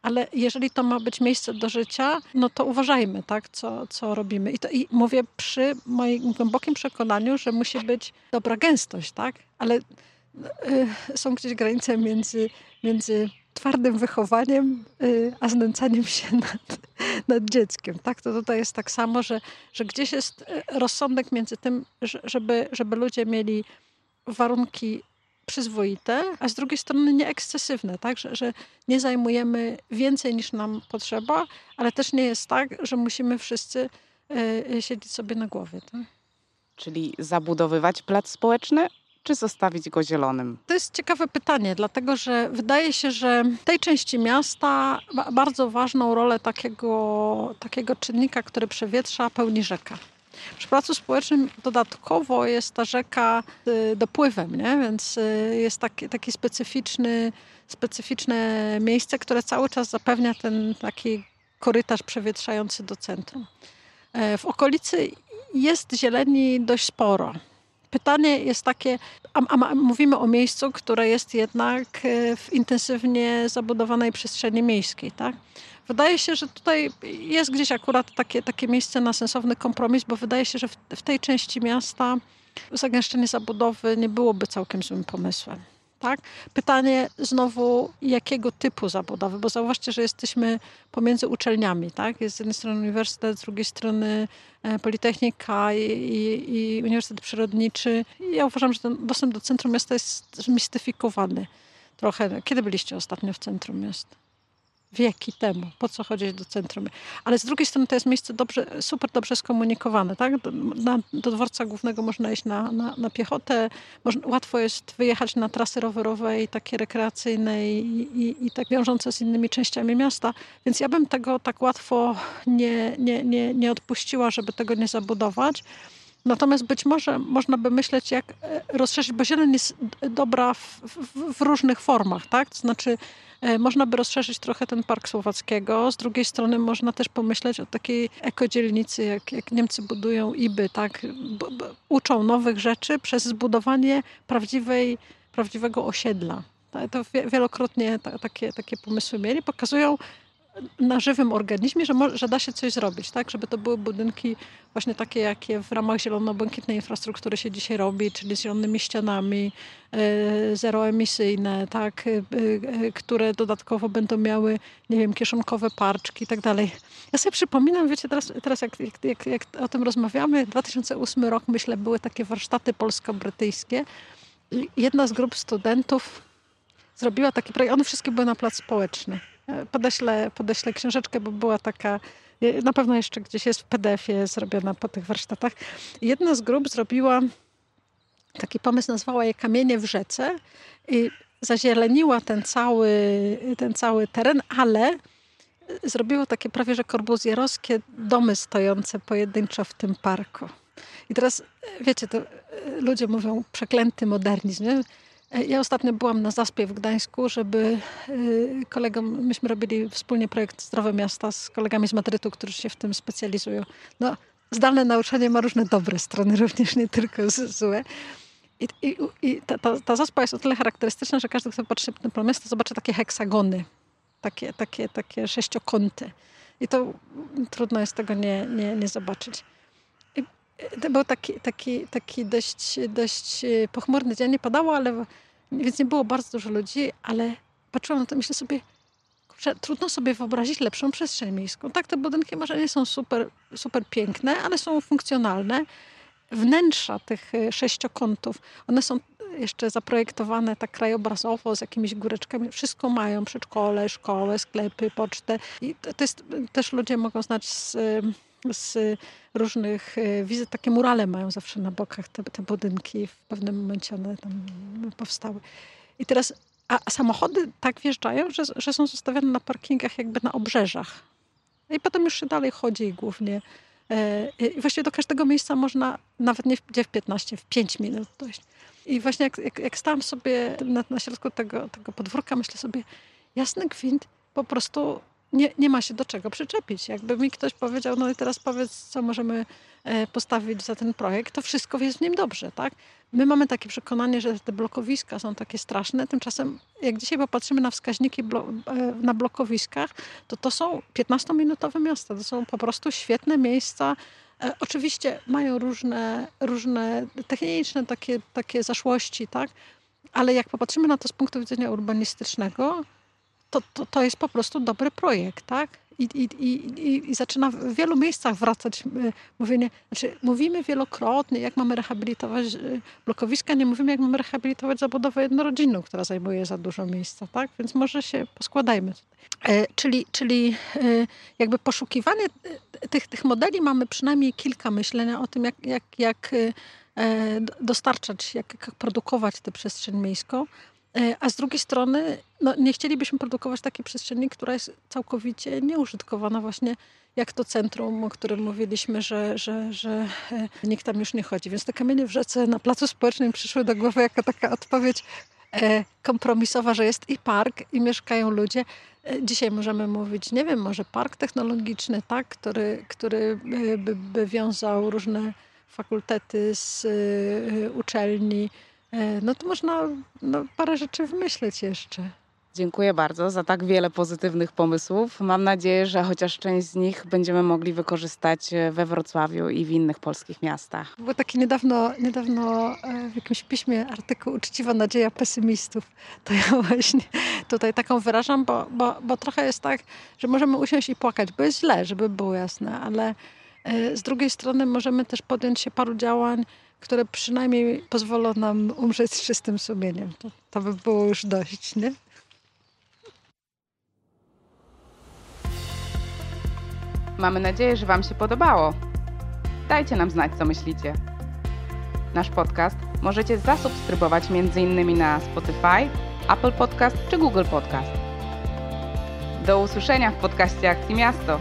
Ale jeżeli to ma być miejsce do życia, no to uważajmy, tak, co, co robimy. I, to, I mówię przy moim głębokim przekonaniu, że musi być dobra gęstość, tak? Ale y, są gdzieś granice między, między twardym wychowaniem, y, a znęcaniem się nad, nad dzieckiem. Tak? To tutaj jest tak samo, że, że gdzieś jest y, rozsądek między tym, żeby, żeby ludzie mieli warunki przyzwoite, a z drugiej strony nieekscesywne, tak? Że, że nie zajmujemy więcej niż nam potrzeba, ale też nie jest tak, że musimy wszyscy y, siedzieć sobie na głowie. Tak? Czyli zabudowywać plac społeczny, czy zostawić go zielonym? To jest ciekawe pytanie, dlatego że wydaje się, że w tej części miasta bardzo ważną rolę takiego, takiego czynnika, który przewietrza, pełni rzeka. Przy placu społecznym dodatkowo jest ta rzeka y, dopływem, nie? więc y, jest taki, taki specyficzny, specyficzne miejsce, które cały czas zapewnia ten taki korytarz przewietrzający do centrum. E, w okolicy jest zieleni dość sporo. Pytanie jest takie, a, a, mówimy o miejscu, które jest jednak e, w intensywnie zabudowanej przestrzeni miejskiej, tak? Wydaje się, że tutaj jest gdzieś akurat takie, takie miejsce na sensowny kompromis, bo wydaje się, że w, w tej części miasta zagęszczenie zabudowy nie byłoby całkiem złym pomysłem. Tak? Pytanie znowu, jakiego typu zabudowy, bo zauważcie, że jesteśmy pomiędzy uczelniami. Tak? Jest z jednej strony uniwersytet, z drugiej strony e, Politechnika i, i, i Uniwersytet Przyrodniczy. I ja uważam, że ten dostęp do centrum miasta jest zmistyfikowany trochę. Kiedy byliście ostatnio w centrum miasta? Wieki temu. Po co chodzić do centrum? Ale z drugiej strony to jest miejsce dobrze, super dobrze skomunikowane. Tak? Do, na, do dworca głównego można iść na, na, na piechotę. Można, łatwo jest wyjechać na trasy rowerowe i takie rekreacyjne i, i, i tak wiążące z innymi częściami miasta. Więc ja bym tego tak łatwo nie, nie, nie, nie odpuściła, żeby tego nie zabudować. Natomiast być może można by myśleć, jak e, rozszerzyć, bo zieleń jest dobra w, w, w różnych formach, tak? To znaczy można by rozszerzyć trochę ten Park Słowackiego. Z drugiej strony można też pomyśleć o takiej ekodzielnicy, jak, jak Niemcy budują IBY, tak? B, uczą nowych rzeczy przez zbudowanie prawdziwej, prawdziwego osiedla. To wielokrotnie takie, takie pomysły mieli. Pokazują, na żywym organizmie, że, że da się coś zrobić, tak? Żeby to były budynki właśnie takie, jakie w ramach zielono-błękitnej infrastruktury się dzisiaj robi, czyli z zielonymi ścianami, e, zeroemisyjne, tak? E, e, które dodatkowo będą miały, nie wiem, kieszonkowe parczki i tak dalej. Ja sobie przypominam, wiecie, teraz, teraz jak, jak, jak o tym rozmawiamy, 2008 rok, myślę, były takie warsztaty polsko-brytyjskie. Jedna z grup studentów zrobiła taki projekt, one wszystkie były na plac społeczny Podeślę, podeślę książeczkę, bo była taka, na pewno jeszcze gdzieś jest w PDF-ie zrobiona po tych warsztatach. Jedna z grup zrobiła taki pomysł, nazwała je Kamienie w rzece i zazieleniła ten cały, ten cały teren, ale zrobiło takie prawie że korbuzjerowskie domy stojące pojedynczo w tym parku. I teraz, wiecie, to ludzie mówią przeklęty modernizm, nie? Ja ostatnio byłam na Zaspie w Gdańsku, żeby kolegom, myśmy robili wspólnie projekt Zdrowe Miasta z kolegami z Madrytu, którzy się w tym specjalizują. No, zdalne nauczanie ma różne dobre strony, *laughs* również nie tylko złe. I, i, i ta, ta, ta zaspa jest o tyle charakterystyczna, że każdy, kto patrzy na to miasto, zobaczy takie heksagony, takie, takie, takie sześciokąty. I to trudno jest tego nie, nie, nie zobaczyć. To był taki, taki, taki dość, dość pochmurny dzień, nie padało, ale, więc nie było bardzo dużo ludzi, ale patrzyłam na to myślę sobie, kurczę, trudno sobie wyobrazić lepszą przestrzeń miejską. Tak, te budynki może nie są super, super piękne, ale są funkcjonalne wnętrza tych e, sześciokątów, one są jeszcze zaprojektowane tak krajobrazowo z jakimiś góreczkami. Wszystko mają, przedszkole, szkołę, sklepy, pocztę. I to jest, też ludzie mogą znać z, z różnych e, wizyt. Takie murale mają zawsze na bokach te, te budynki. W pewnym momencie one tam powstały. I teraz, a samochody tak wjeżdżają, że, że są zostawione na parkingach jakby na obrzeżach. I potem już się dalej chodzi głównie E, I właściwie do każdego miejsca można nawet nie w 15, w 5 minut dojść. I właśnie jak, jak, jak stałam sobie na, na środku tego, tego podwórka, myślę sobie, jasny gwint, po prostu nie, nie ma się do czego przyczepić. Jakby mi ktoś powiedział, no i teraz powiedz, co możemy e, postawić za ten projekt, to wszystko jest w nim dobrze, tak? My mamy takie przekonanie, że te blokowiska są takie straszne, tymczasem jak dzisiaj popatrzymy na wskaźniki blo e, na blokowiskach, to to są 15-minutowe miasta, to są po prostu świetne miejsca, e, Oczywiście mają różne, różne techniczne takie, takie zaszłości, tak? ale jak popatrzymy na to z punktu widzenia urbanistycznego, to, to, to jest po prostu dobry projekt, tak? I, i, i, i zaczyna w wielu miejscach wracać mówienie, znaczy mówimy wielokrotnie, jak mamy rehabilitować y, blokowiska, nie mówimy, jak mamy rehabilitować zabudowę jednorodzinną, która zajmuje za dużo miejsca, tak? Więc może się poskładajmy. E, czyli, czyli e, jakby poszukiwanie e, tych, tych modeli mamy przynajmniej kilka myślenia o tym, jak, jak, jak e, dostarczać, jak, jak produkować tę przestrzeń miejską. E, a z drugiej strony no, nie chcielibyśmy produkować takiej przestrzeni, która jest całkowicie nieużytkowana właśnie jak to centrum, o którym mówiliśmy, że, że, że e, nikt tam już nie chodzi. Więc te kamienie w rzece na placu społecznym przyszły do głowy jako taka odpowiedź e, kompromisowa, że jest i park, i mieszkają ludzie. Dzisiaj możemy mówić, nie wiem, może park technologiczny, tak, który, który by, by wiązał różne fakultety z uczelni, no to można no, parę rzeczy wymyśleć jeszcze. Dziękuję bardzo za tak wiele pozytywnych pomysłów. Mam nadzieję, że chociaż część z nich będziemy mogli wykorzystać e, we Wrocławiu i w innych polskich miastach. Był taki niedawno, niedawno e, w jakimś piśmie artykuł Uczciwa nadzieja pesymistów. *laughs* To ja właśnie tutaj taką wyrażam, bo, bo, bo trochę jest tak, że możemy usiąść i płakać, bo jest źle, żeby było jasne, ale z drugiej strony możemy też podjąć się paru działań, które przynajmniej pozwolą nam umrzeć z czystym sumieniem. To, to by było już dość, nie? Mamy nadzieję, że Wam się podobało. Dajcie nam znać, co myślicie. Nasz podcast możecie zasubskrybować m.in. na Spotify, Apple Podcast czy Google Podcast. Do usłyszenia w podcaście Akcji Miasto.